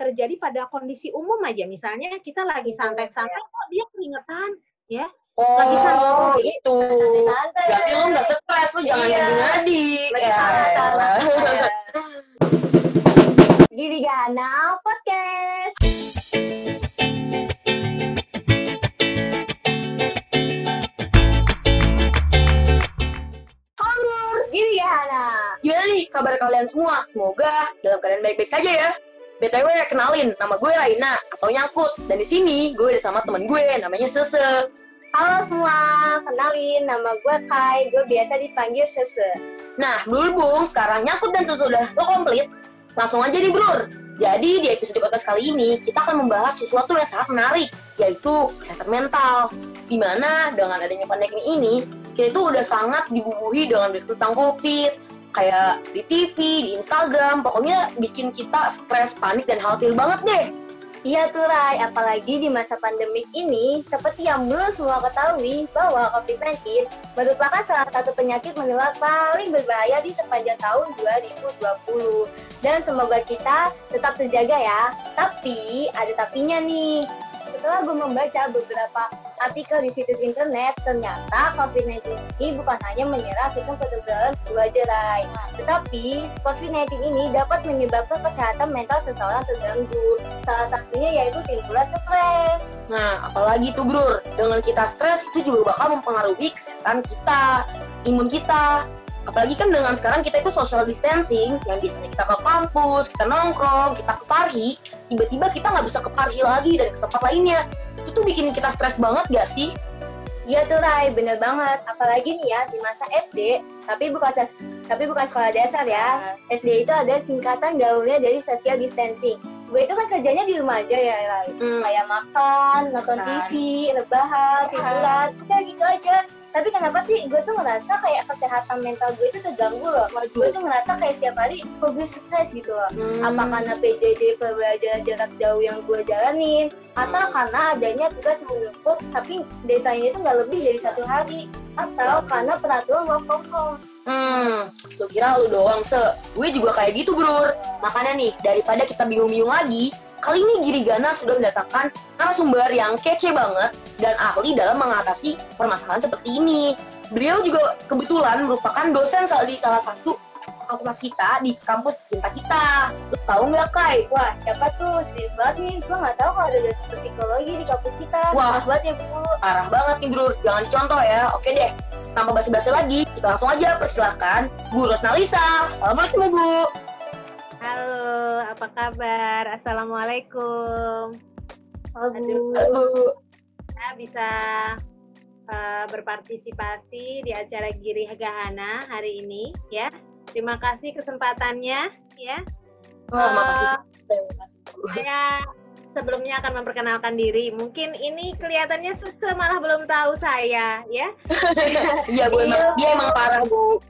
terjadi pada kondisi umum aja. Misalnya kita lagi Iya, santai-santai kok dia keringetan, ya. Oh, Lagi santai. itu. Santai-santai. Berarti lu nggak stres, lu jangan Iya. ngadi-ngadi. Lagi Ya elah. Gini Gana Podcast. Gini Gana. Gimana nih kabar kalian semua? Semoga dalam keadaan baik-baik saja ya. BTW kenalin, nama gue Raina atau Nyangkut. Dan di sini gue udah sama temen gue, namanya Sese. Halo semua, kenalin nama gue Kai, gue biasa dipanggil Sese. Nah, berhubung sekarang Nyangkut dan Sese udah lo komplit, langsung aja nih bro. Jadi di episode podcast kali ini kita akan membahas sesuatu yang sangat menarik, yaitu kesehatan mental. Di mana dengan adanya pandemi ini, kita itu udah sangat dibubuhi dengan berita tentang COVID, kayak di TV, di Instagram, pokoknya bikin kita stres, panik, dan khawatir banget deh. Iya tuh Rai, apalagi di masa pandemik ini, seperti yang belum semua ketahui bahwa COVID-19 merupakan salah satu penyakit menular paling berbahaya di sepanjang tahun 2020. Dan semoga kita tetap terjaga ya. Tapi ada tapinya nih. Setelah gue membaca beberapa artikel di situs internet, ternyata COVID-19 ini bukan hanya menyerang sistem kekebalan wajah Rai, tetapi COVID-19 ini dapat menyebabkan kesehatan mental seseorang terganggu. Salah satunya yaitu timbulnya stres. Nah, apalagi tuh bro, dengan kita stres itu juga bakal mempengaruhi kesehatan kita, imun kita. Apalagi kan dengan sekarang kita itu social distancing, yang biasanya kita ke kampus, kita nongkrong, kita ke parhi, tiba-tiba kita nggak bisa ke parhi lagi dan ke tempat lainnya. Itu tuh bikin kita stres banget gak sih? Iya tuh Rai, bener banget. Apalagi nih ya di masa SD, tapi bukan ses- tapi bukan sekolah dasar ya. SD itu ada singkatan gaulnya dari social distancing. Gue itu kan kerjanya di rumah aja ya Rai. Hmm, Kayak makan, nonton. TV, rebahan, tiduran, udah gitu aja. Tapi kenapa sih gue tuh ngerasa kayak kesehatan mental gue itu terganggu loh. Gue tuh ngerasa kayak setiap hari kok gue stres gitu loh. hmm, Apa karena PJJ pembelajaran jarak jauh yang gue jalanin atau Hmm. karena adanya tugas menumpuk tapi deadline itu nggak lebih dari satu hari atau karena peraturan work from home. Hmm, lu kira lu doang se? Gue juga kayak gitu bro. Makanya nih, daripada kita bingung-bingung lagi, kali ini Girigana sudah mendatangkan narasumber yang kece banget dan ahli dalam mengatasi permasalahan seperti ini. Beliau juga kebetulan merupakan dosen di salah satu fakultas kita di kampus cinta kita. Lu tahu nggak Kai? Wah siapa tuh serius banget nih, gue nggak tahu kalau ada dosen psikologi di kampus kita. Wah. Banget ya bu. Parah banget nih bro, jangan dicontoh ya. Oke deh, tanpa basi-basi lagi, kita langsung aja persilahkan Bu Rosnalisa. Assalamualaikum Bu. Halo, apa kabar? Assalamualaikum. Halo. Aduh. Saya bisa eh, berpartisipasi di acara Giri Gahana hari ini, ya. Terima kasih kesempatannya, ya. Oh, makasih. Terima kasih, Bu. Saya sebelumnya akan memperkenalkan diri. Mungkin ini kelihatannya sese malah belum tahu saya, ya. Iya, Bu. Emang, dia emang parah, Bu.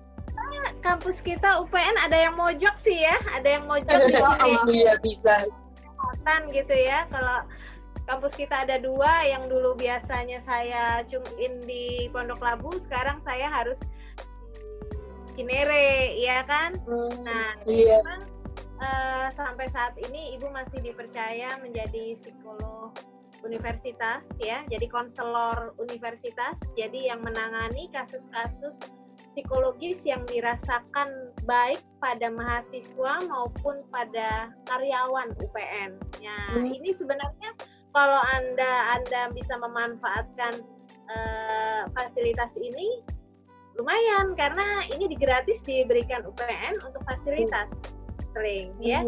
Kampus kita UPN ada yang mojok sih ya, ada yang mojok di Iya, bisa. Kecamatan gitu ya. Kalau kampus kita ada dua, yang dulu biasanya saya cumin di Pondok Labu, sekarang saya harus Cinere, ya kan? Nah, Iya. memang eh, sampai saat ini ibu masih dipercaya menjadi psikolog universitas ya, jadi konselor universitas, jadi yang menangani kasus-kasus psikologis yang dirasakan baik pada mahasiswa maupun pada karyawan UPN. Ya, Hmm. ini sebenarnya kalau anda anda bisa memanfaatkan eh, fasilitas ini lumayan karena ini gratis diberikan UPN untuk fasilitas sering ya.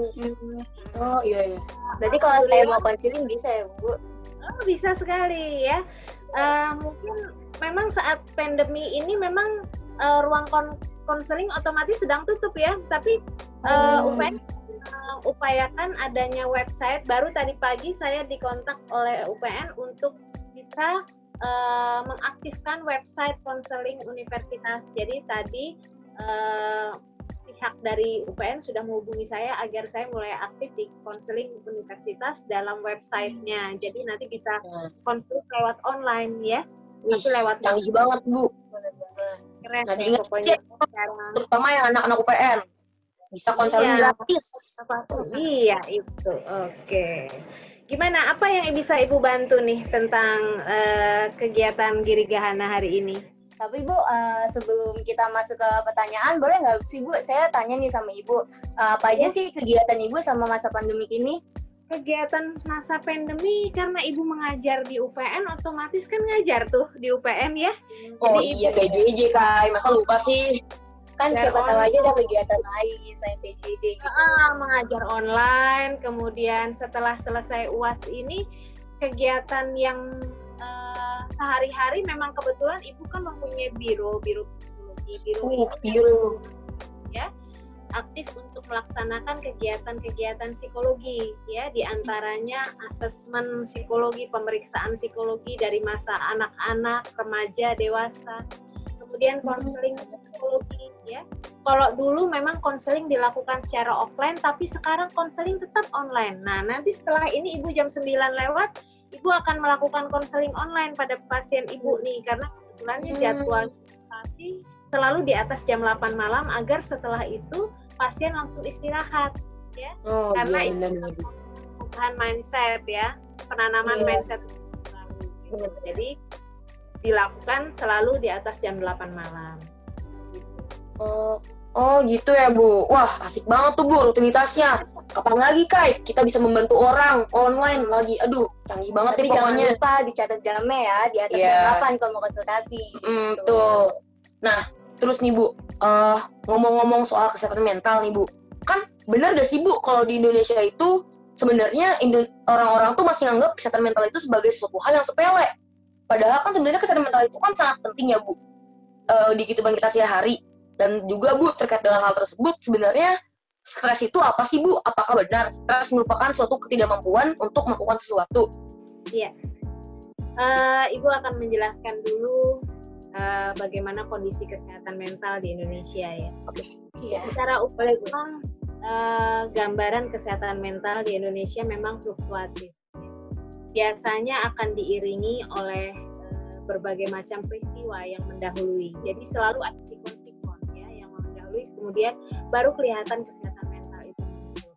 Oh, iya, iya. Berarti kalau saya mau konseling bisa ya bu. Oh, bisa sekali ya. Eh, mungkin memang saat pandemi ini memang eh, ruang kon- konseling otomatis sedang tutup ya, tapi Hmm. UPN eh, upayakan adanya website. Baru tadi pagi saya dikontak oleh UPN untuk bisa eh, mengaktifkan website konseling universitas. Jadi tadi eh, pihak dari UPN sudah menghubungi saya agar saya mulai aktif di konseling universitas dalam websitenya. Jadi nanti bisa konseling lewat online ya. Tapi lewat canggih banget, Bu. Keren Nah, diingat pokoknya ya. sekarang. Terutama yang anak-anak UPN. bisa konseling Iya. gratis. Apa? Iya itu. Oke. Gimana? Apa yang bisa ibu bantu nih tentang eh, kegiatan Giri Gahana hari ini? Tapi Bu, eh, sebelum kita masuk ke pertanyaan, boleh nggak sih Bu, saya tanya nih sama Ibu, eh, apa aja sih kegiatan Ibu sama masa pandemik ini? Kegiatan masa pandemi karena ibu mengajar di UPN, otomatis kan ngajar tuh di UPN ya. Oh Jadi iya PJJ Kai, masa lupa sih? Kan Ya, siapa tahu aja ada kegiatan lain saya PJJ. gitu. Ah, mengajar online, kemudian setelah selesai UAS ini kegiatan yang eh, sehari-hari memang kebetulan ibu kan mempunyai biro, biro psikologi, biro Uh, ini biru. Aktif untuk melaksanakan kegiatan-kegiatan psikologi ya di antaranya asesmen psikologi pemeriksaan psikologi dari masa anak-anak remaja dewasa kemudian konseling psikologi ya. Kalau dulu memang konseling dilakukan secara offline tapi sekarang konseling tetap online. Nah nanti setelah ini ibu jam 9 lewat ibu akan melakukan konseling online pada pasien ibu nih karena kebetulannya Hmm. jadwal konsultasi selalu di atas jam 8 malam agar setelah itu pasien langsung istirahat Oh Karena iya itu- perubahan mindset ya penanaman Iya. mindset baru. jadi dilakukan selalu di atas jam 8 malam Oh, oh gitu ya Bu. Wah asik banget tuh Bu rutinitasnya. Kapan lagi Kai kita bisa membantu orang online lagi? Aduh canggih banget Tapi nih jangan pokoknya. lupa dicatat jamnya ya, di atas Iya. jam 8 kalau mau konsultasi. Hmm, gitu. tuh. Nah, terus nih Bu, eh ngomong-ngomong soal kesehatan mental nih Bu, kan benar gak sih Bu kalau di Indonesia itu sebenarnya orang-orang tuh masih nganggap kesehatan mental itu sebagai sesuatu hal yang sepele. Padahal kan sebenarnya kesehatan mental itu kan sangat penting ya Bu eh, di kehidupan kita sehari-hari. Dan juga Bu terkait dengan hal tersebut sebenarnya stres itu apa sih Bu? Apakah benar stres merupakan suatu ketidakmampuan untuk melakukan sesuatu? Eh, ibu akan menjelaskan dulu eh, bagaimana kondisi kesehatan mental di Indonesia ya Iya. secara umum eh, gambaran kesehatan mental di Indonesia memang fluktuatif. Biasanya akan diiringi oleh eh, berbagai macam peristiwa yang mendahului. Jadi selalu ada sikon-sikon ya yang mendahului kemudian baru kelihatan kesehatan mental itu.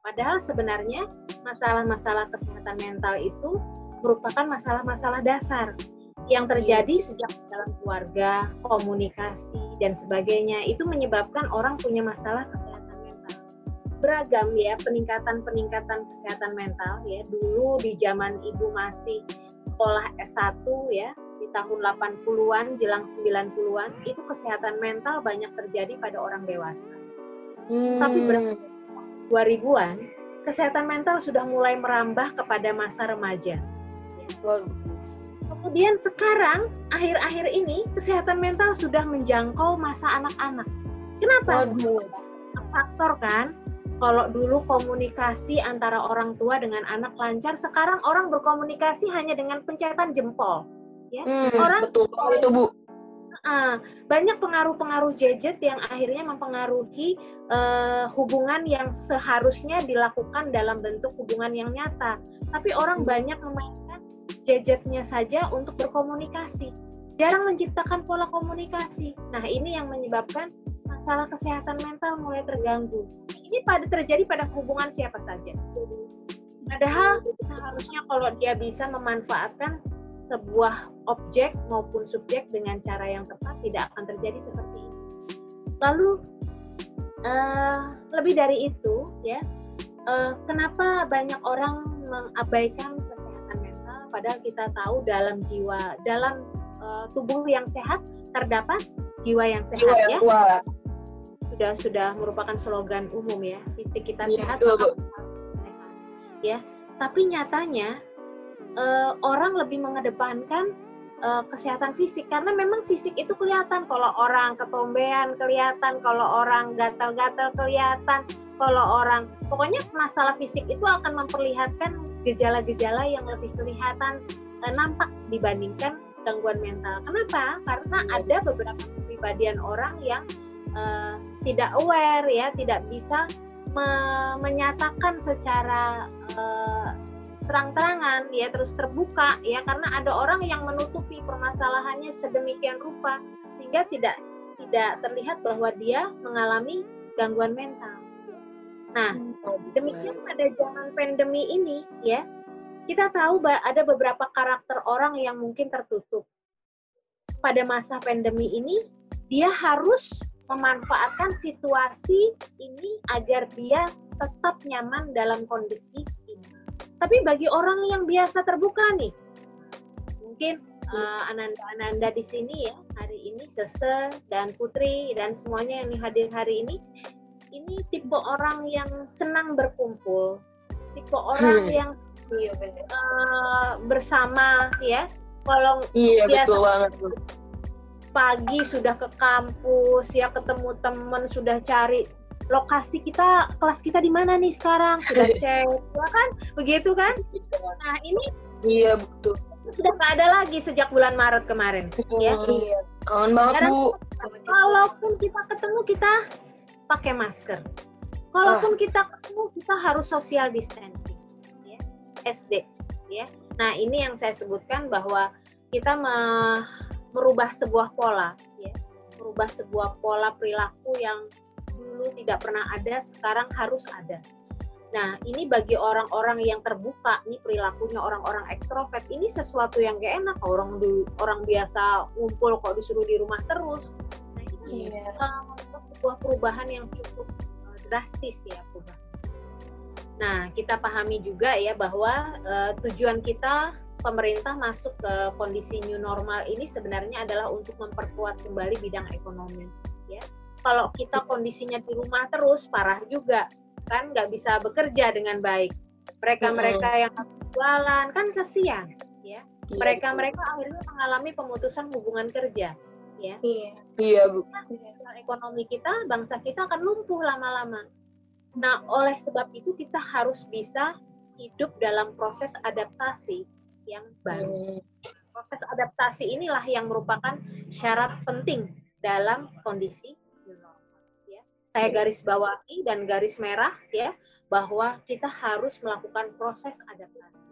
Padahal sebenarnya masalah-masalah kesehatan mental itu merupakan masalah-masalah dasar yang terjadi sejak dalam keluarga, komunikasi dan sebagainya itu menyebabkan orang punya masalah kesehatan mental. Beragam ya peningkatan-peningkatan kesehatan mental ya. Dulu di zaman Ibu masih sekolah S1 ya di tahun 80-an jelang 90-an itu kesehatan mental banyak terjadi pada orang dewasa. Tapi Hmm. ber- 2000-an kesehatan mental sudah mulai merambah kepada masa remaja. Waduh. Kemudian sekarang akhir-akhir ini kesehatan mental sudah menjangkau masa anak-anak. Kenapa? Waduh. Faktor kan. Kalau dulu komunikasi antara orang tua dengan anak lancar, sekarang orang berkomunikasi hanya dengan pencetan jempol. Hmm, Orang- betul itu Bu. Ah, banyak pengaruh-pengaruh gadget yang akhirnya mempengaruhi eh, hubungan yang seharusnya dilakukan dalam bentuk hubungan yang nyata. Tapi orang banyak memainkan gadgetnya saja untuk berkomunikasi, jarang menciptakan pola komunikasi. Nah, ini yang menyebabkan masalah kesehatan mental mulai terganggu. Ini pada terjadi pada hubungan siapa saja. Padahal seharusnya kalau dia bisa memanfaatkan sebuah objek maupun subjek dengan cara yang tepat tidak akan terjadi seperti ini. Lalu eh, lebih dari itu ya, eh, kenapa banyak orang mengabaikan Padahal kita tahu dalam jiwa, dalam eh, tubuh yang sehat terdapat jiwa yang sehat Jiwa yang ya. kuat. Sudah sudah merupakan slogan umum ya. Fisik kita Iya, sehat, betul, maka sehat. Ya, tapi nyatanya eh, orang lebih mengedepankan eh, kesehatan fisik karena memang fisik itu kelihatan kalau orang ketombean kelihatan kalau orang gatal-gatal kelihatan kalau orang pokoknya masalah fisik itu akan memperlihatkan gejala-gejala yang lebih kelihatan eh, nampak dibandingkan gangguan mental. Kenapa? Karena Iya. ada beberapa kepribadian orang yang eh, tidak aware ya, tidak bisa me- menyatakan secara eh, terang-terangan ya terus terbuka ya karena ada orang yang menutupi permasalahannya sedemikian rupa sehingga tidak tidak terlihat bahwa dia mengalami gangguan mental. Nah, demikian pada zaman pandemi ini ya, kita tahu ada beberapa karakter orang yang mungkin tertutup. Pada masa pandemi ini, dia harus memanfaatkan situasi ini agar dia tetap nyaman dalam kondisi ini. Tapi bagi orang yang biasa terbuka nih, mungkin uh, Ananda-Ananda di sini ya hari ini Sese dan Putri dan semuanya yang hadir hari ini ini tipe orang yang senang berkumpul, tipe orang yang iya, Uh, bersama ya. Kalau iya biasa, betul banget Pagi sudah ke kampus ya ketemu temen sudah cari lokasi kita kelas kita di mana nih sekarang sudah cek ya kan begitu kan iya. nah ini iya betul sudah nggak ada lagi sejak bulan Maret kemarin. Hmm, ya. Iya. Kangen banget Sekarang, bu. Kalaupun kita ketemu kita pakai masker. Kalaupun ah. kita ketemu kita harus social distancing. Ya. SD. Ya. Nah ini yang saya sebutkan bahwa kita me merubah sebuah pola. Ya. Merubah sebuah pola perilaku yang dulu tidak pernah ada, sekarang harus ada Nah, ini bagi orang-orang yang terbuka nih perilakunya orang-orang ekstrovert ini sesuatu yang gak enak orang di, orang biasa ngumpul kok disuruh di rumah terus. Nah, ini yeah. uh, sebuah perubahan yang cukup uh, drastis ya perubahan. Nah, kita pahami juga ya bahwa uh, tujuan kita pemerintah masuk ke kondisi new normal ini sebenarnya adalah untuk memperkuat kembali bidang ekonomi ya. Kalau kita kondisinya di rumah terus parah juga kan nggak bisa bekerja dengan baik. Mereka-mereka yang jualan kan kasihan, ya. Mereka-mereka iya, akhirnya mengalami pemutusan hubungan kerja, ya. Iya. Iya, Bu. Ekonomi kita, bangsa kita akan lumpuh lama-lama. Nah, oleh sebab itu kita harus bisa hidup dalam proses adaptasi yang baru. Proses adaptasi inilah yang merupakan syarat penting dalam kondisi saya garis bawahi dan garis merah ya bahwa kita harus melakukan proses adaptasi.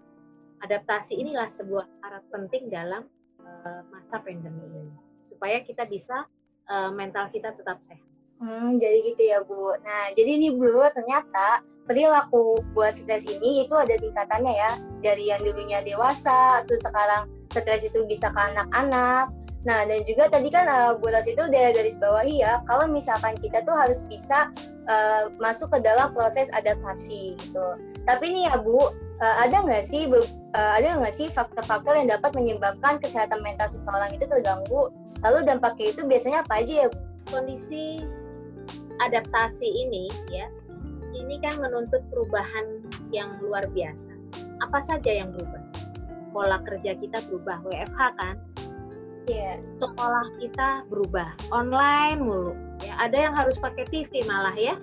Adaptasi inilah sebuah syarat penting dalam uh, masa pandemi ini supaya kita bisa uh, mental kita tetap sehat. Hmm, jadi gitu ya Bu. Nah, jadi ini Bu ternyata perilaku buat stres ini itu ada tingkatannya ya. Dari yang dulunya dewasa, terus sekarang stres itu bisa ke anak-anak, Nah, dan juga tadi kan uh, Bu Ros itu udah garis bawahi ya, kalau misalkan kita tuh harus bisa uh, masuk ke dalam proses adaptasi gitu. Tapi nih ya Bu, uh, ada nggak sih uh, ada nggak sih faktor-faktor yang dapat menyebabkan kesehatan mental seseorang itu terganggu? Lalu dampaknya itu biasanya apa aja ya Bu? Kondisi adaptasi ini ya, ini kan menuntut perubahan yang luar biasa. Apa saja yang berubah? Pola kerja kita berubah, WFH kan? yeah. sekolah kita berubah online mulu ya ada yang harus pakai TV malah ya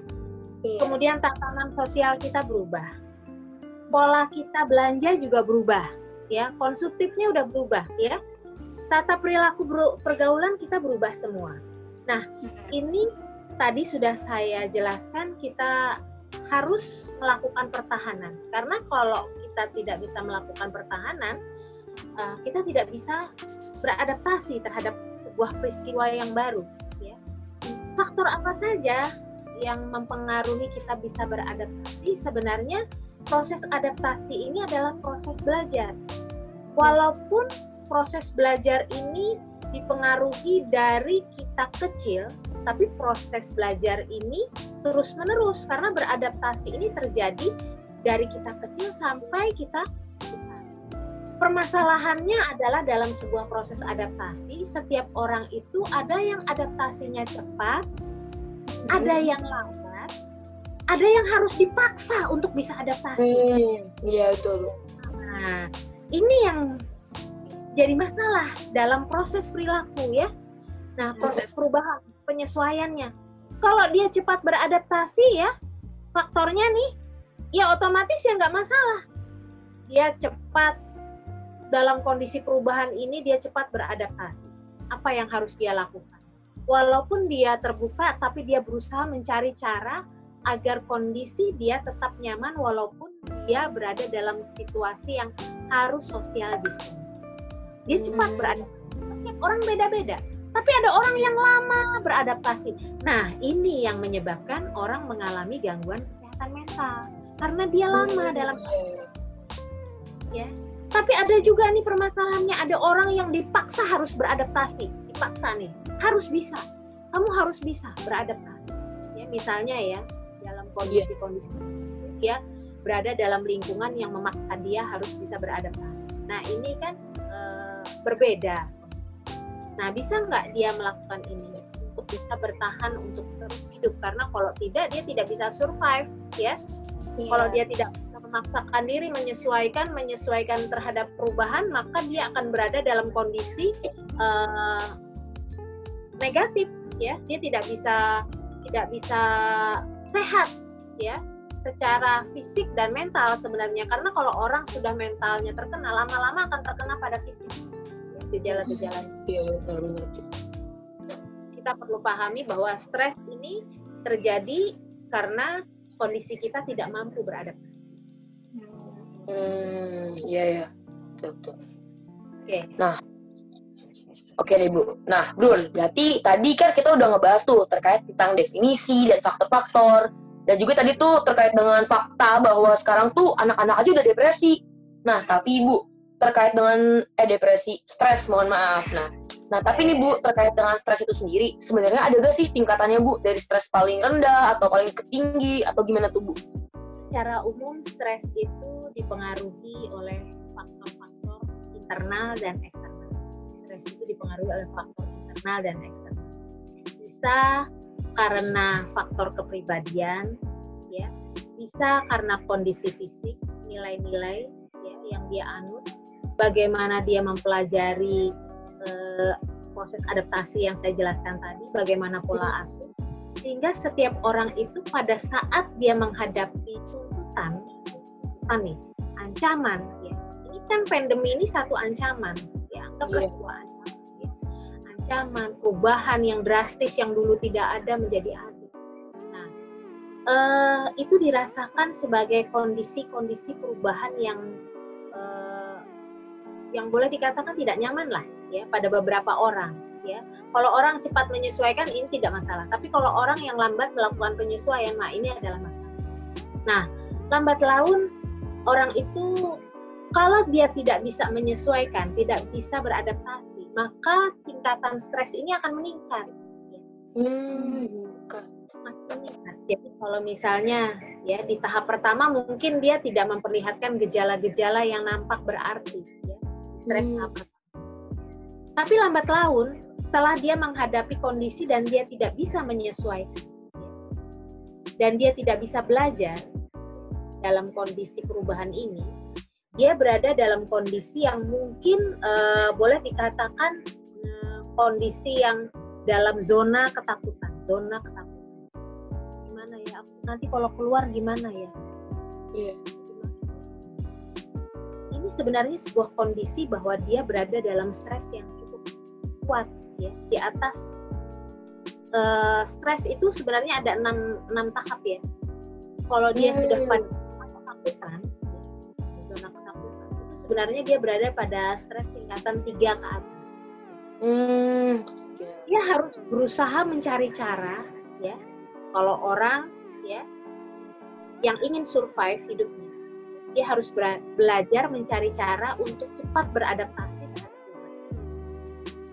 yeah. kemudian tatanan sosial kita berubah pola kita belanja juga berubah ya konsumtifnya udah berubah ya tata perilaku pergaulan kita berubah semua nah ini tadi sudah saya jelaskan kita harus melakukan pertahanan karena kalau kita tidak bisa melakukan pertahanan uh, kita tidak bisa beradaptasi terhadap sebuah peristiwa yang baru. Ya. Faktor apa saja yang mempengaruhi kita bisa beradaptasi? Sebenarnya proses adaptasi ini adalah proses belajar. Walaupun proses belajar ini dipengaruhi dari kita kecil, tapi proses belajar ini terus-menerus karena beradaptasi ini terjadi dari kita kecil sampai kita permasalahannya adalah dalam sebuah proses adaptasi, setiap orang itu ada yang adaptasinya cepat, ada yang lambat, ada yang harus dipaksa untuk bisa adaptasi. Hmm, iya betul. Nah, ini yang jadi masalah dalam proses perilaku ya. Nah, proses perubahan, penyesuaiannya. Kalau dia cepat beradaptasi ya, faktornya nih, ya otomatis ya nggak masalah. Dia cepat dalam kondisi perubahan ini dia cepat beradaptasi. Apa yang harus dia lakukan? Walaupun dia terbuka, tapi dia berusaha mencari cara agar kondisi dia tetap nyaman walaupun dia berada dalam situasi yang harus social distancing. Dia cepat hmm. beradaptasi. orang beda-beda. Tapi ada orang yang lama beradaptasi. Nah, ini yang menyebabkan orang mengalami gangguan kesehatan mental karena dia lama Hmm, dalam ya. Tapi ada juga nih permasalahannya ada orang yang dipaksa harus beradaptasi, dipaksa nih harus bisa, kamu harus bisa beradaptasi. Ya misalnya ya kondisi-kondisi ya berada dalam lingkungan yang memaksa dia harus bisa beradaptasi. Nah ini kan eh, berbeda. Nah bisa nggak dia melakukan ini untuk bisa bertahan untuk terus hidup? Karena kalau tidak dia tidak bisa survive ya. Kalau dia tidak memaksakan diri menyesuaikan menyesuaikan terhadap perubahan maka dia akan berada dalam kondisi eh, negatif ya. Dia tidak bisa tidak bisa sehat ya secara fisik dan mental sebenarnya karena kalau orang sudah mentalnya terkena lama-lama akan terkena pada fisik ya, gejala-gejala Iya, benar-benar. kita perlu pahami bahwa stres ini terjadi karena kondisi kita tidak mampu beradaptasi. Hmm, iya ya. Betul, betul. Oke. Oke deh Bu. Nah, Brul, berarti tadi kan kita udah ngebahas tuh terkait tentang definisi dan faktor-faktor. Dan juga tadi tuh terkait dengan fakta bahwa sekarang tuh anak-anak aja udah depresi. Nah, tapi Ibu, terkait dengan eh depresi, stres, mohon maaf. Nah, nah tapi nih Bu, terkait dengan stres itu sendiri, sebenarnya ada gak sih tingkatannya Bu? Dari stres paling rendah atau paling tinggi atau gimana tuh Bu? Secara umum stres itu dipengaruhi oleh faktor-faktor internal dan eksternal. Stres itu dipengaruhi oleh faktor internal dan eksternal. Bisa karena faktor kepribadian, ya, bisa karena kondisi fisik, nilai-nilai ya, yang dia anut, bagaimana dia mempelajari eh, proses adaptasi yang saya jelaskan tadi, bagaimana pola asuh, sehingga setiap orang itu pada saat dia menghadapi tuntutan, tuntutan nih, ancaman, ya, ini kan pandemi ini satu ancaman, ya, Iya. ancaman, ya. ancaman, perubahan yang drastis yang dulu tidak ada menjadi ada. Nah, eh, itu dirasakan sebagai kondisi-kondisi perubahan yang eh, yang boleh dikatakan tidak nyaman lah ya pada beberapa orang ya kalau orang cepat menyesuaikan ini tidak masalah tapi kalau orang yang lambat melakukan penyesuaian nah ini adalah masalah nah lambat laun orang itu kalau dia tidak bisa menyesuaikan tidak bisa beradaptasi maka tingkatan stres ini akan meningkat Hmm, makin meningkat. Jadi kalau misalnya ya di tahap pertama mungkin dia tidak memperlihatkan gejala-gejala yang nampak berarti ya stres Hmm. tahap pertama. Tapi lambat laun setelah dia menghadapi kondisi dan dia tidak bisa menyesuaikan ya, dan dia tidak bisa belajar dalam kondisi perubahan ini, dia berada dalam kondisi yang mungkin eh, boleh dikatakan eh, kondisi yang dalam zona ketakutan, zona ketakutan. Gimana ya? Aku nanti kalau keluar gimana ya? Iya. Ini sebenarnya sebuah kondisi bahwa dia berada dalam stres yang cukup kuat ya di atas eh, stres itu sebenarnya ada enam, enam tahap ya. Kalau dia Hmm. sudah pada ketakutan, sebenarnya dia berada pada stres tingkatan tiga ke atas. Hmm, dia harus berusaha mencari cara ya kalau orang ya yang ingin survive hidupnya dia harus belajar mencari cara untuk cepat beradaptasi terhadap.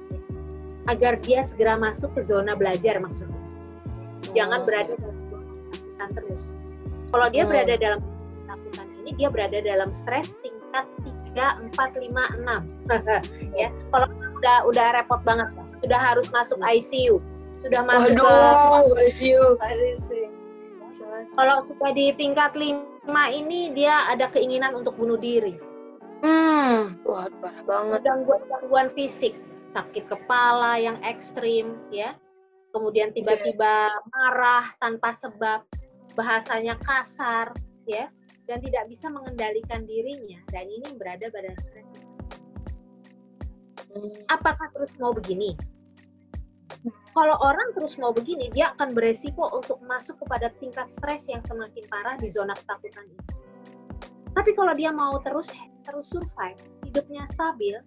Ya. agar dia segera masuk ke zona belajar maksudnya jangan Oh, berada dalam zona ketakutan terus kalau dia Hmm. berada dalam ketakutan ini dia berada dalam stres 3, 4, 5, 6 ya kalau udah udah repot banget sudah harus masuk ICU sudah masuk ke Waduh, ICU. kalau sudah di tingkat 5 ini dia ada keinginan untuk bunuh diri. Hmm, wah parah banget. gangguan-gangguan fisik. Sakit kepala yang ekstrim ya. Kemudian tiba-tiba marah tanpa sebab. Bahasanya kasar ya dan tidak bisa mengendalikan dirinya dan ini berada pada stres Hmm, apakah terus mau begini? Kalau orang terus mau begini, dia akan beresiko untuk masuk kepada tingkat stres yang semakin parah di zona ketakutan ini. Tapi kalau dia mau terus terus survive, hidupnya stabil,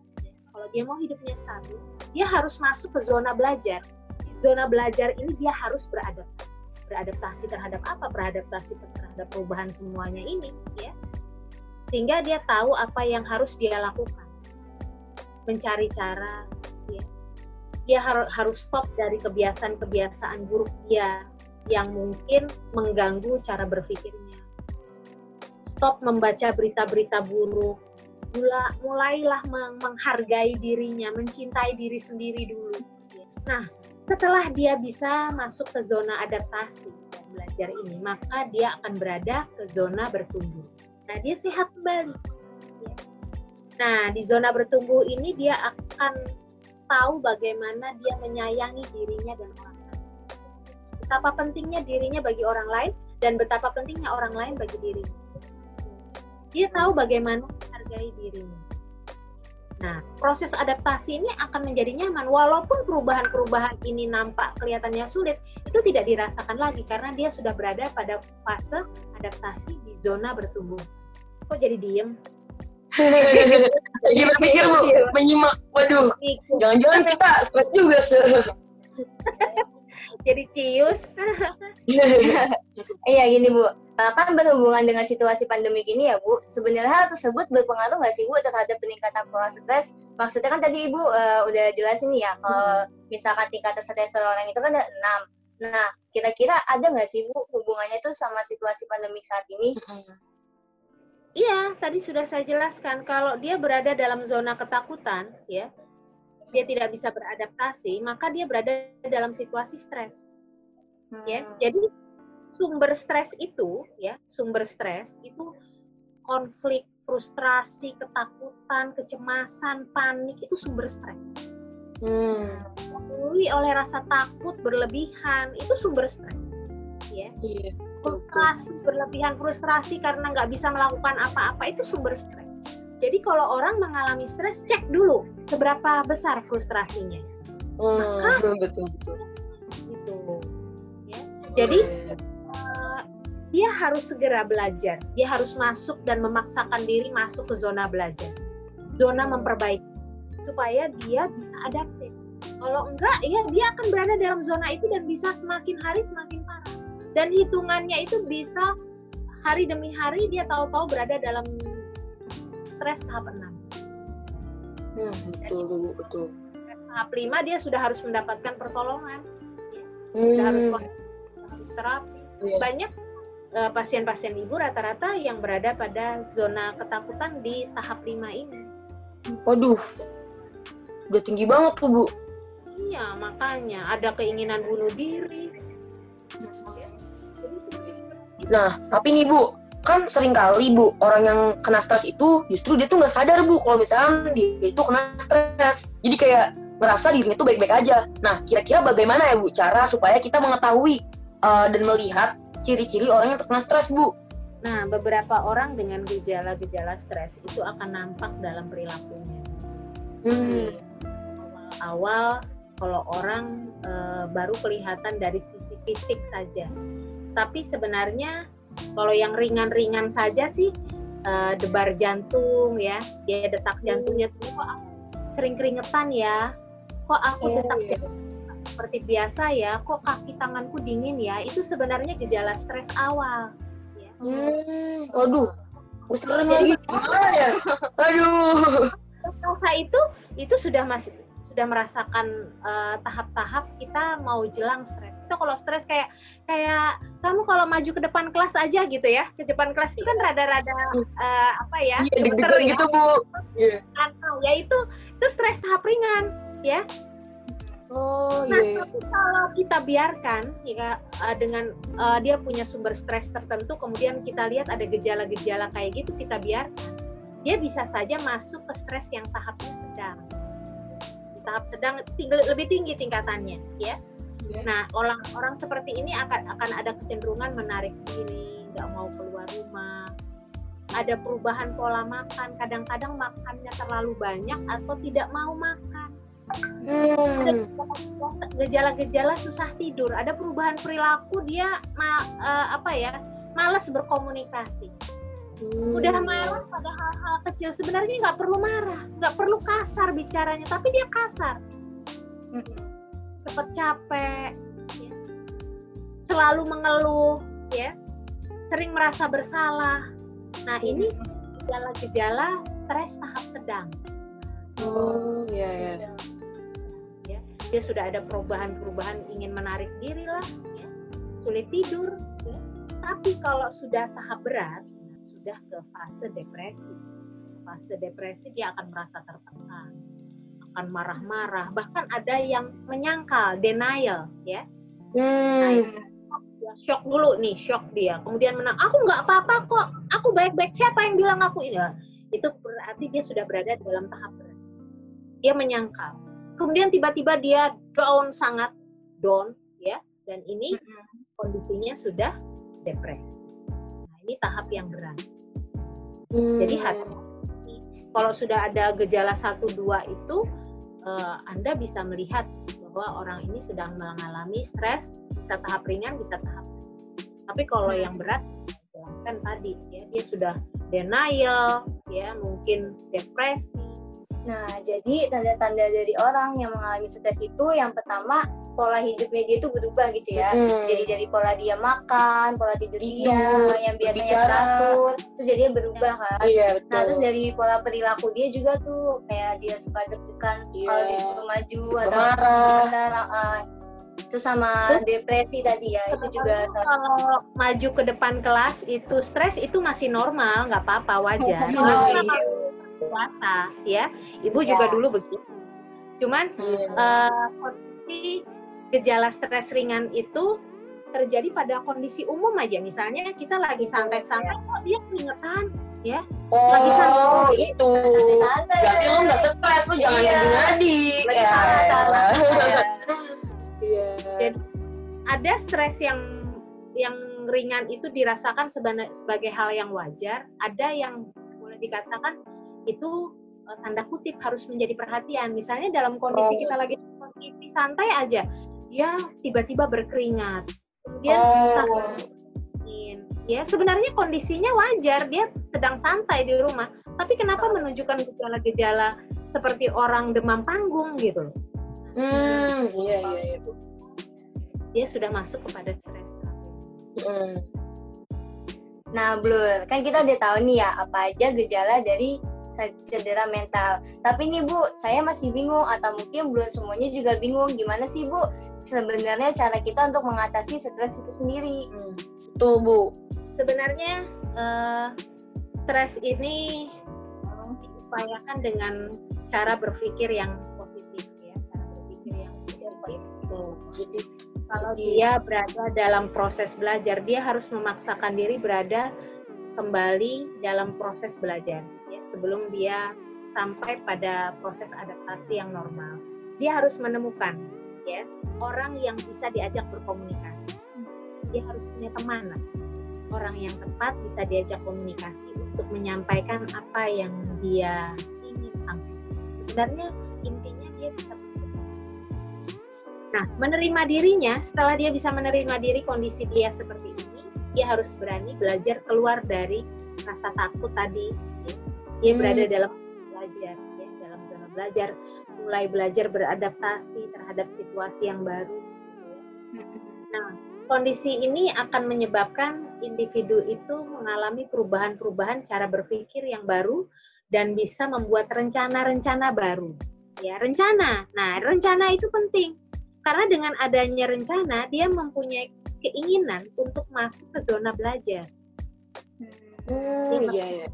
kalau dia mau hidupnya stabil, dia harus masuk ke zona belajar. Di zona belajar ini dia harus beradaptasi. Beradaptasi terhadap apa? Beradaptasi terhadap perubahan semuanya ini ya. Sehingga dia tahu apa yang harus dia lakukan. Mencari cara ya. dia harus harus stop dari kebiasaan-kebiasaan buruk dia yang mungkin mengganggu cara berpikirnya. Stop membaca berita-berita buruk. Mulailah menghargai dirinya mencintai diri sendiri dulu nah setelah dia bisa masuk ke zona adaptasi dan belajar ini, maka dia akan berada ke zona bertumbuh. Nah, dia sehat kembali. Nah, di zona bertumbuh ini dia akan tahu bagaimana dia menyayangi dirinya dan orang lain. Betapa pentingnya dirinya bagi orang lain dan betapa pentingnya orang lain bagi dirinya. Dia tahu bagaimana menghargai dirinya. Nah, proses adaptasi ini akan menjadi nyaman walaupun perubahan-perubahan ini nampak kelihatannya sulit, itu tidak dirasakan lagi karena dia sudah berada pada fase adaptasi di zona bertumbuh. Kok jadi diem? Lagi berpikir bu, menyimak. Waduh, jangan-jangan kita stres juga se. jadi cius. iya gini bu, kan berhubungan dengan situasi pandemik ini ya Bu, sebenarnya hal tersebut berpengaruh nggak sih Bu terhadap peningkatan pola stres? Maksudnya kan tadi Ibu uh, udah jelasin ya, kalau hmm. misalkan tingkatan stres seorang itu kan ada 6. Nah, kira-kira ada nggak sih Bu hubungannya itu sama situasi pandemik saat ini? Iya, tadi sudah saya jelaskan kalau dia berada dalam zona ketakutan, ya, dia tidak bisa beradaptasi, maka dia berada dalam situasi stres. Ya, hmm. Ya, jadi sumber stres itu ya sumber stres itu konflik frustrasi ketakutan kecemasan panik itu sumber stres. Hmm. oleh rasa takut berlebihan itu sumber stres ya. Yeah, frustrasi berlebihan frustrasi karena nggak bisa melakukan apa-apa itu sumber stres. Jadi kalau orang mengalami stres cek dulu seberapa besar frustrasinya. Hmm, maka betul betul. Itu ya. Jadi dia harus segera belajar. Dia harus masuk dan memaksakan diri masuk ke zona belajar. Zona memperbaiki supaya dia bisa adaptif. Kalau enggak, ya dia akan berada dalam zona itu dan bisa semakin hari semakin parah. Dan hitungannya itu bisa hari demi hari dia tahu-tahu berada dalam stres tahap 6. Hmm, betul, betul. Tahap 5 dia sudah harus mendapatkan pertolongan. Hmm. Sudah harus harus terapi. Yeah. Banyak pasien-pasien ibu rata-rata yang berada pada zona ketakutan di tahap 5 ini. Waduh, udah tinggi banget tuh Bu. Iya, makanya ada keinginan bunuh diri. Nah, tapi nih Bu, kan sering kali Bu, orang yang kena stres itu justru dia tuh nggak sadar Bu kalau misalnya dia itu kena stres. Jadi kayak merasa dirinya tuh baik-baik aja. Nah, kira-kira bagaimana ya Bu cara supaya kita mengetahui uh, dan melihat ciri-ciri orang yang terkena stres, Bu? Nah, beberapa orang dengan gejala-gejala stres itu akan nampak dalam perilakunya. Hmm. Awal-awal kalau orang e, baru kelihatan dari sisi fisik saja. Tapi sebenarnya kalau yang ringan-ringan saja sih e, debar jantung ya, dia detak jantungnya tuh kok sering keringetan ya, kok aku yeah, detak yeah. jantung seperti biasa ya, kok kaki tanganku dingin ya, itu sebenarnya gejala stres awal. Ya. Hmm, waduh, serem lagi gimana ya? Aduh. Rasa itu itu sudah masih sudah merasakan eh, tahap-tahap uh, kita mau jelang stres. Itu kalau stres kayak kayak kamu kalau maju ke depan kelas aja gitu ya, ke depan kelas itu kan rada-rada uh, apa ya? Iya, deg-degan ya. gitu bu. Yeah. Ya itu itu stres tahap ringan ya Oh nah, iya. Tapi kalau kita biarkan ya dengan uh, dia punya sumber stres tertentu, kemudian kita lihat ada gejala-gejala kayak gitu, kita biarkan, dia bisa saja masuk ke stres yang tahapnya sedang. Di tahap sedang tinggi, lebih tinggi tingkatannya, ya. Yeah. Nah, orang-orang seperti ini akan akan ada kecenderungan menarik diri, nggak mau keluar rumah, ada perubahan pola makan, kadang-kadang makannya terlalu banyak atau tidak mau makan Hmm. Gejala-gejala susah tidur, ada perubahan perilaku dia ma, uh, apa ya malas berkomunikasi. Hmm. Udah marah pada hal-hal kecil sebenarnya nggak perlu marah, nggak perlu kasar bicaranya, tapi dia kasar. Hmm. Cepet capek, ya. selalu mengeluh, ya, sering merasa bersalah. Nah, ini gejala-gejala stres tahap sedang. Oh, iya, iya. Ya, dia sudah ada perubahan-perubahan ingin menarik diri lah, ya, sulit tidur. Ya. Tapi kalau sudah tahap berat, sudah ke fase depresi. Fase depresi dia akan merasa tertekan, akan marah-marah, bahkan ada yang menyangkal, denial, ya. Hmm. Dia shock dulu nih, shock dia. Kemudian menang, aku nggak apa-apa kok, aku baik-baik. Siapa yang bilang aku ini? Nah, Itu berarti dia sudah berada dalam tahap berat. Dia menyangkal. Kemudian tiba-tiba dia down sangat down, ya. Dan ini kondisinya sudah depresi. Nah, ini tahap yang berat. Hmm. Jadi hati kalau sudah ada gejala 1 2 itu eh, Anda bisa melihat bahwa orang ini sedang mengalami stres, bisa tahap ringan, bisa tahap. Tapi kalau yang berat jelaskan tadi ya dia sudah denial, ya mungkin depresi. Nah, jadi tanda-tanda dari orang yang mengalami stres itu yang pertama pola hidupnya dia itu berubah gitu ya. Hmm. Jadi dari pola dia makan, pola tidur, Tidur, dia yang biasanya teratur, terus jadi dia berubah kan. Iya, betul. Nah, terus dari pola perilaku dia juga tuh kayak dia suka deg-degan Iya. kalau disuruh maju atau Marah. uh, terus sama depresi tadi ya itu juga salah Kalau maju ke depan kelas itu stres itu masih normal, nggak apa-apa wajar. Oh, iya. Puasa ya, ibu Iya. juga dulu begitu. Cuman Iya. eh, kondisi gejala stres ringan itu terjadi pada kondisi umum aja. Misalnya kita lagi santai-santai kok dia keringetan, ya. oh, lagi sama- itu. santai-santai Berarti lu nggak stres, lu jangan Iya. ngadi-ngadi. lagi Ya, elah. Iya. Iya. Ada stres yang yang ringan itu dirasakan sebagai hal yang wajar, ada yang boleh dikatakan itu eh, tanda kutip harus menjadi perhatian. Misalnya dalam kondisi Oh. kita lagi nonton TV santai aja, dia tiba-tiba berkeringat, kemudian Oh. ya sebenarnya kondisinya wajar, dia sedang santai di rumah, tapi kenapa menunjukkan gejala-gejala seperti orang demam panggung gitu? Hmm, iya iya iya. Bu. Dia sudah masuk kepada stres. Hmm. Nah, Blur, kan kita udah tahu nih ya apa aja gejala dari cedera mental. Tapi nih Bu, saya masih bingung atau mungkin Blur semuanya juga bingung gimana sih Bu sebenarnya cara kita untuk mengatasi stres itu sendiri. Hmm. Betul Bu. sebenarnya eh, stres ini diupayakan dengan cara berpikir yang positif ya cara berpikir yang positif Positif. kalau dia berada dalam proses belajar dia harus memaksakan diri berada kembali dalam proses belajar sebelum dia sampai pada proses adaptasi yang normal dia harus menemukan ya orang yang bisa diajak berkomunikasi dia harus punya teman lah. orang yang tepat bisa diajak komunikasi untuk menyampaikan apa yang dia ingin sampaikan sebenarnya intinya dia bisa Nah, menerima dirinya, setelah dia bisa menerima diri kondisi dia seperti ini, dia harus berani belajar keluar dari rasa takut tadi. ya. Dia Hmm. berada dalam belajar, ya, dalam zona belajar, mulai belajar beradaptasi terhadap situasi yang baru. gitu ya. Nah, kondisi ini akan menyebabkan individu itu mengalami perubahan-perubahan cara berpikir yang baru dan bisa membuat rencana-rencana baru. Ya, rencana. Nah, rencana itu penting karena dengan adanya rencana dia mempunyai keinginan untuk masuk ke zona belajar. Hmm, iya iya.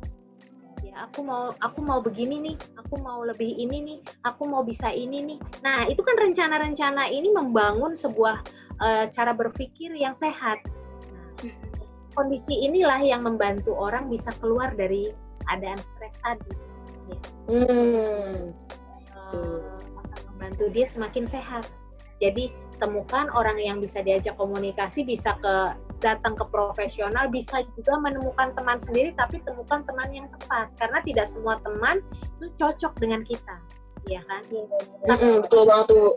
Ya, aku mau aku mau begini nih, aku mau lebih ini nih, aku mau bisa ini nih. Nah, itu kan rencana-rencana ini membangun sebuah eh, cara berpikir yang sehat. Nah, kondisi inilah yang membantu orang bisa keluar dari keadaan stres tadi. Ya. Hmm. Akan membantu dia semakin sehat. Jadi temukan orang yang bisa diajak komunikasi, bisa ke datang ke profesional, bisa juga menemukan teman sendiri, tapi temukan teman yang tepat karena tidak semua teman itu cocok dengan kita, ya kan? Mm-mm, betul banget tuh.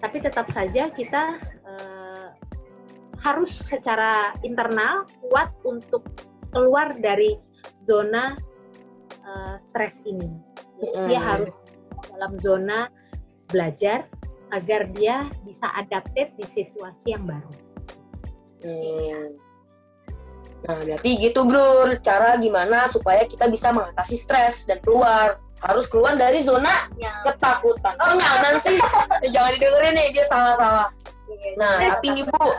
Tapi tetap saja kita eh, harus secara internal kuat untuk keluar dari zona eh, stres ini. Dia Mm-mm. harus dalam zona belajar agar dia bisa adapted di situasi yang baru. Hmm. Nah, berarti gitu, Bro. Cara gimana supaya kita bisa mengatasi stres dan keluar. Harus keluar dari zona Yang ketakutan. Oh, nyaman sih. Eh, Jangan didengerin nih, dia salah-salah. Iya. Nah, tapi nih, Bu,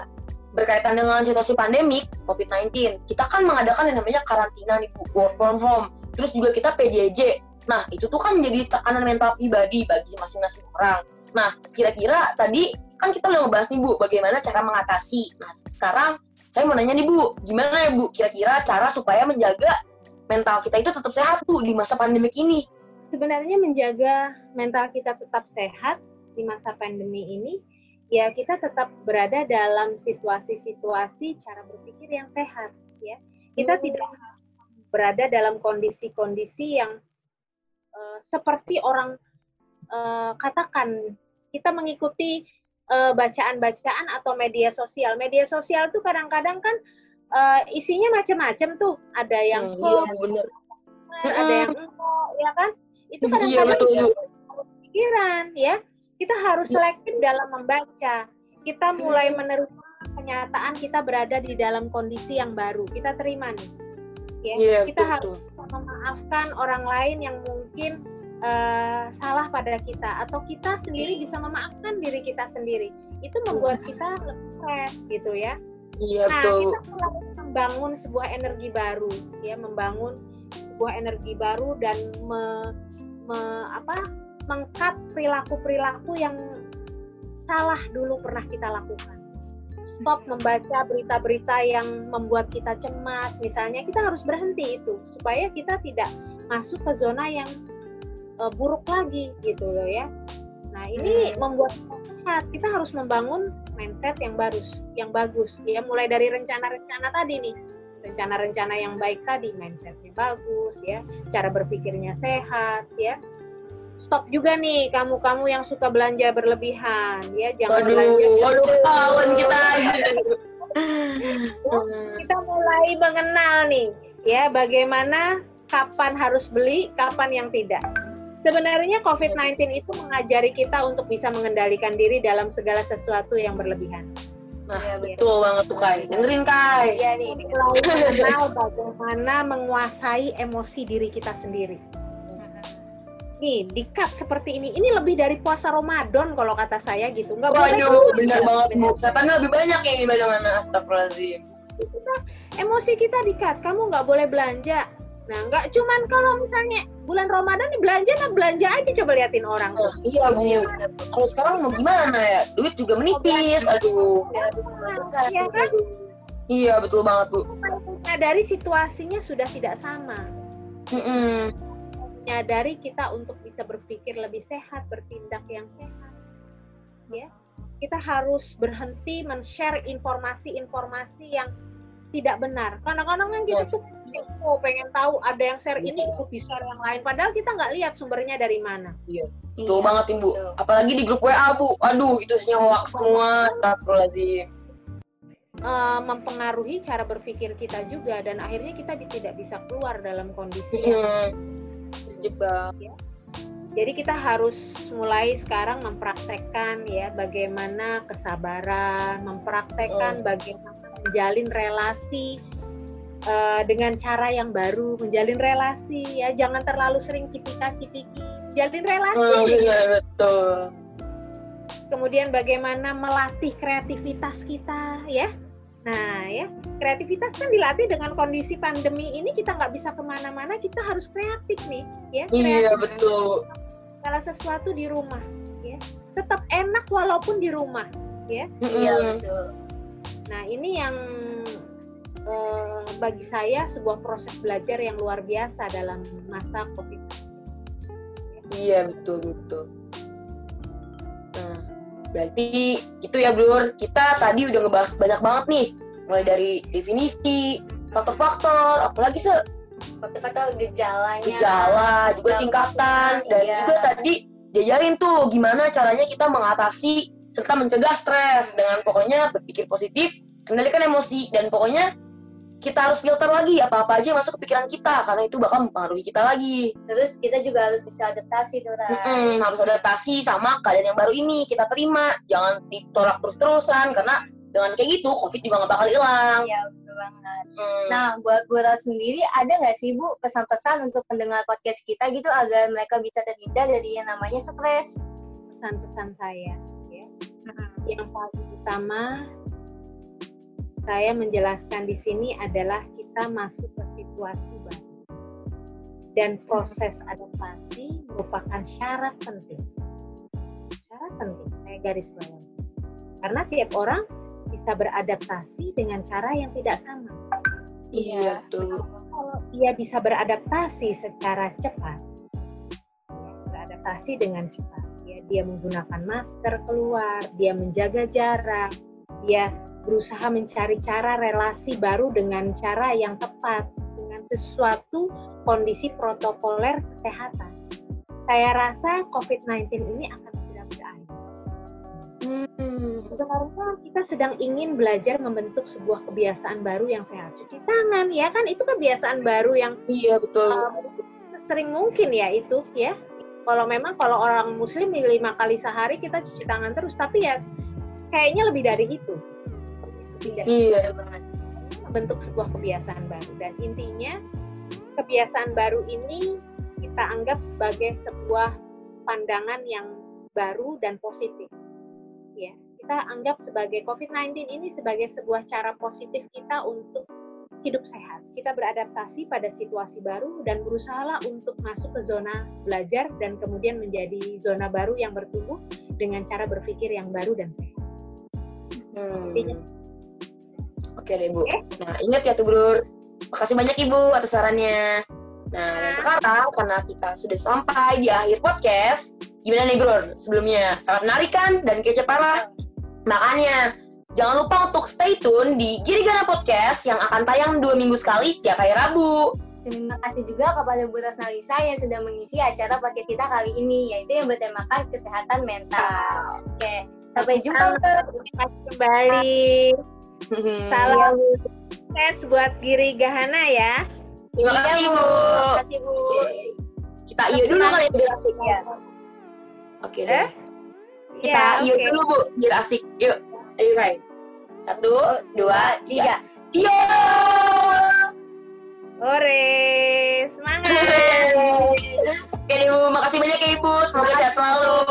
berkaitan dengan situasi pandemik COVID-19, kita kan mengadakan yang namanya karantina nih, Bu, work from home. Terus juga kita PJJ. Nah, itu tuh kan menjadi tekanan mental pribadi bagi masing-masing orang. Nah, kira-kira tadi kan kita udah ngebahas nih, Bu, bagaimana cara mengatasi. Nah, sekarang saya mau nanya nih, Bu, gimana ya, Bu, kira-kira cara supaya menjaga mental kita itu tetap sehat, Bu, di masa pandemik ini? sebenarnya menjaga mental kita tetap sehat di masa pandemi ini, ya kita tetap berada dalam situasi-situasi cara berpikir yang sehat, ya. Kita Hmm. tidak berada dalam kondisi-kondisi yang eh, seperti orang eh, katakan kita mengikuti bacaan-bacaan atau media sosial. Media sosial tuh kadang-kadang kan eh, isinya macam-macam tuh. Ada yang Hmm, iya, bener. ada yang enggak, ya kan? Itu Iya, kadang-kadang Bu. pikiran ya. Kita harus selektif dalam membaca. Kita mulai menerima kenyataan kita berada di dalam kondisi yang baru. Kita terima nih. Ya. Iya, kita betul. harus memaafkan orang lain yang mungkin eh, salah pada kita atau kita sendiri bisa memaafkan diri kita sendiri. Itu membuat kita lebih fresh gitu ya. Iya, Nah, betul. kita mulai membangun sebuah energi baru, ya, membangun sebuah energi baru dan me, me- apa, mengkat perilaku-perilaku yang salah dulu pernah kita lakukan. Stop membaca berita-berita yang membuat kita cemas, misalnya kita harus berhenti itu supaya kita tidak masuk ke zona yang eh, buruk lagi gitu loh ya. Nah ini membuat kita sehat. Kita harus membangun mindset yang bagus, yang bagus. Ya mulai dari rencana-rencana tadi nih, rencana-rencana yang baik tadi, mindsetnya bagus, ya, cara berpikirnya sehat, ya. Stop juga nih kamu-kamu yang suka belanja berlebihan, ya, jangan Waduh, belanja. waduh, kawan kita. Kita mulai mengenal nih, ya, bagaimana kapan harus beli, kapan yang tidak. Sebenarnya COVID-19 itu mengajari kita untuk bisa mengendalikan diri dalam segala sesuatu yang berlebihan. Nah, Iya, betul banget tuh, Kai. Dengerin, Kai. Iya nih. Mulai mengenal bagaimana menguasai emosi diri kita sendiri. Nih, dikat seperti ini. Ini lebih dari puasa Ramadan kalau kata saya gitu. Nggak boleh Waduh, bener banget, Bu. Setannya lebih banyak yang di mana-mana, astagfirullahaladzim. emosi kita dikat. Kamu nggak boleh belanja. Nah, nggak cuman kalau misalnya bulan Ramadan nih belanja, nah belanja aja coba liatin orang. Nah, iya, Bu. Kalau sekarang mau gimana ya? Duit juga menipis, aduh. Ya kan? Iya, betul banget, Bu. Menyadari situasinya sudah tidak sama. Mm-mm. Menyadari kita untuk bisa berpikir lebih sehat, bertindak yang sehat. Ya. Kita harus berhenti men-share informasi-informasi yang tidak benar. Kadang-kadang kan kita Ya. tuh oh, pengen tahu ada yang share ini ikut di share yang lain. Padahal kita nggak lihat sumbernya dari mana. Betul banget, Ibu. Apalagi di grup WA, Bu. Aduh, itu isinya hoax semua, astagfirullahaladzim. Eh, mempengaruhi cara berpikir kita juga dan akhirnya kita tidak bisa keluar dalam kondisi yang. Terjebak. Jadi kita harus mulai sekarang mempraktekkan ya bagaimana kesabaran, mempraktekkan bagaimana menjalin relasi eh, dengan cara yang baru, menjalin relasi ya jangan terlalu sering cipika-cipiki, jalin relasi. Oh, iya, betul. Kemudian bagaimana melatih kreativitas kita ya. Nah ya kreativitas kan dilatih dengan kondisi pandemi ini kita nggak bisa ke mana-mana, kita harus kreatif nih ya. Iya, Kreatif betul. segala sesuatu di rumah ya tetap enak walaupun di rumah Iya Mm-mm. betul. Nah ini yang eh, bagi saya sebuah proses belajar yang luar biasa dalam masa covid Iya betul betul. Nah, berarti gitu ya Blur. Kita tadi udah ngebahas banyak banget nih, mulai dari definisi, faktor-faktor, apalagi se Faktor-faktor gejalanya. gejala, juga tingkatan, dan Iya. juga tadi diajarin tuh gimana caranya kita mengatasi serta mencegah stres dengan pokoknya berpikir positif, kendalikan emosi, dan pokoknya kita harus filter lagi apa-apa aja yang masuk ke pikiran kita karena itu bakal mempengaruhi kita lagi. Terus kita juga harus bisa adaptasi tuh, Ray. Mm-mm, harus adaptasi sama keadaan yang baru ini kita terima jangan ditolak terus-terusan karena Dengan kayak gitu, COVID juga nggak bakal hilang. Iya, betul banget. Hmm. Nah, buat Bu Ros sendiri, ada nggak sih Bu pesan-pesan untuk pendengar podcast kita gitu agar mereka bisa terhindar dari yang namanya stres? Pesan-pesan saya ya. Yang paling utama saya menjelaskan di sini adalah kita masuk ke situasi baru. Dan proses adaptasi merupakan syarat penting. Syarat penting, saya garis bawahi. Karena tiap orang bisa beradaptasi dengan cara yang tidak sama. Iya, betul. Kalau dia bisa beradaptasi secara cepat, beradaptasi dengan cepat, dia menggunakan masker keluar, dia menjaga jarak, dia berusaha mencari cara relasi baru dengan cara yang tepat, dengan sesuatu kondisi protokoler kesehatan. Saya rasa COVID-19 ini akan segera berakhir. Hmm. Karena kita sedang ingin belajar membentuk sebuah kebiasaan baru yang sehat. Cuci tangan, ya kan itu kebiasaan baru yang Iya, betul. uh, sering mungkin ya itu ya. Kalau memang kalau orang muslim lima kali sehari kita cuci tangan terus, tapi ya kayaknya lebih dari itu. Tidak Iya. membentuk sebuah kebiasaan baru dan intinya kebiasaan baru ini kita anggap sebagai sebuah pandangan yang baru dan positif. Ya, kita anggap sebagai COVID-19 ini sebagai sebuah cara positif kita untuk hidup sehat. Kita beradaptasi pada situasi baru dan berusahalah untuk masuk ke zona belajar dan kemudian menjadi zona baru yang bertumbuh dengan cara berpikir yang baru dan sehat. Hmm. Intinya Oke deh, Bu. Oke. Nah, ingat ya tuh, Bro. Makasih banyak Ibu atas sarannya. Nah, dan sekarang karena kita sudah sampai di akhir podcast, gimana nih, Bro? Sebelumnya, sangat menarik kan dan kece parah. Makanya, jangan lupa untuk stay tune di Girigana Podcast yang akan tayang dua minggu sekali setiap hari Rabu. Terima kasih juga kepada Bu Ros Nalisa yang sudah mengisi acara podcast kita kali ini, yaitu yang bertemakan kesehatan mental. Oke, sampai jumpa. Terima kasih kembali. Salam sukses buat Giri Gahana ya. Terima Iya, kasih, Bu. Terima kasih, Bu. Kita iyo dulu kali ya, biar asik. Iya. Oke deh. Eh? Kita Ya, iyo oke. dulu, Bu, biar asik. Yuk. Ayo, Rai. Satu, dua, tiga. Tiga. Iyo! Ore, semangat. Oke deh, Bu. Makasih banyak ya, Ibu. Semoga sehat selalu.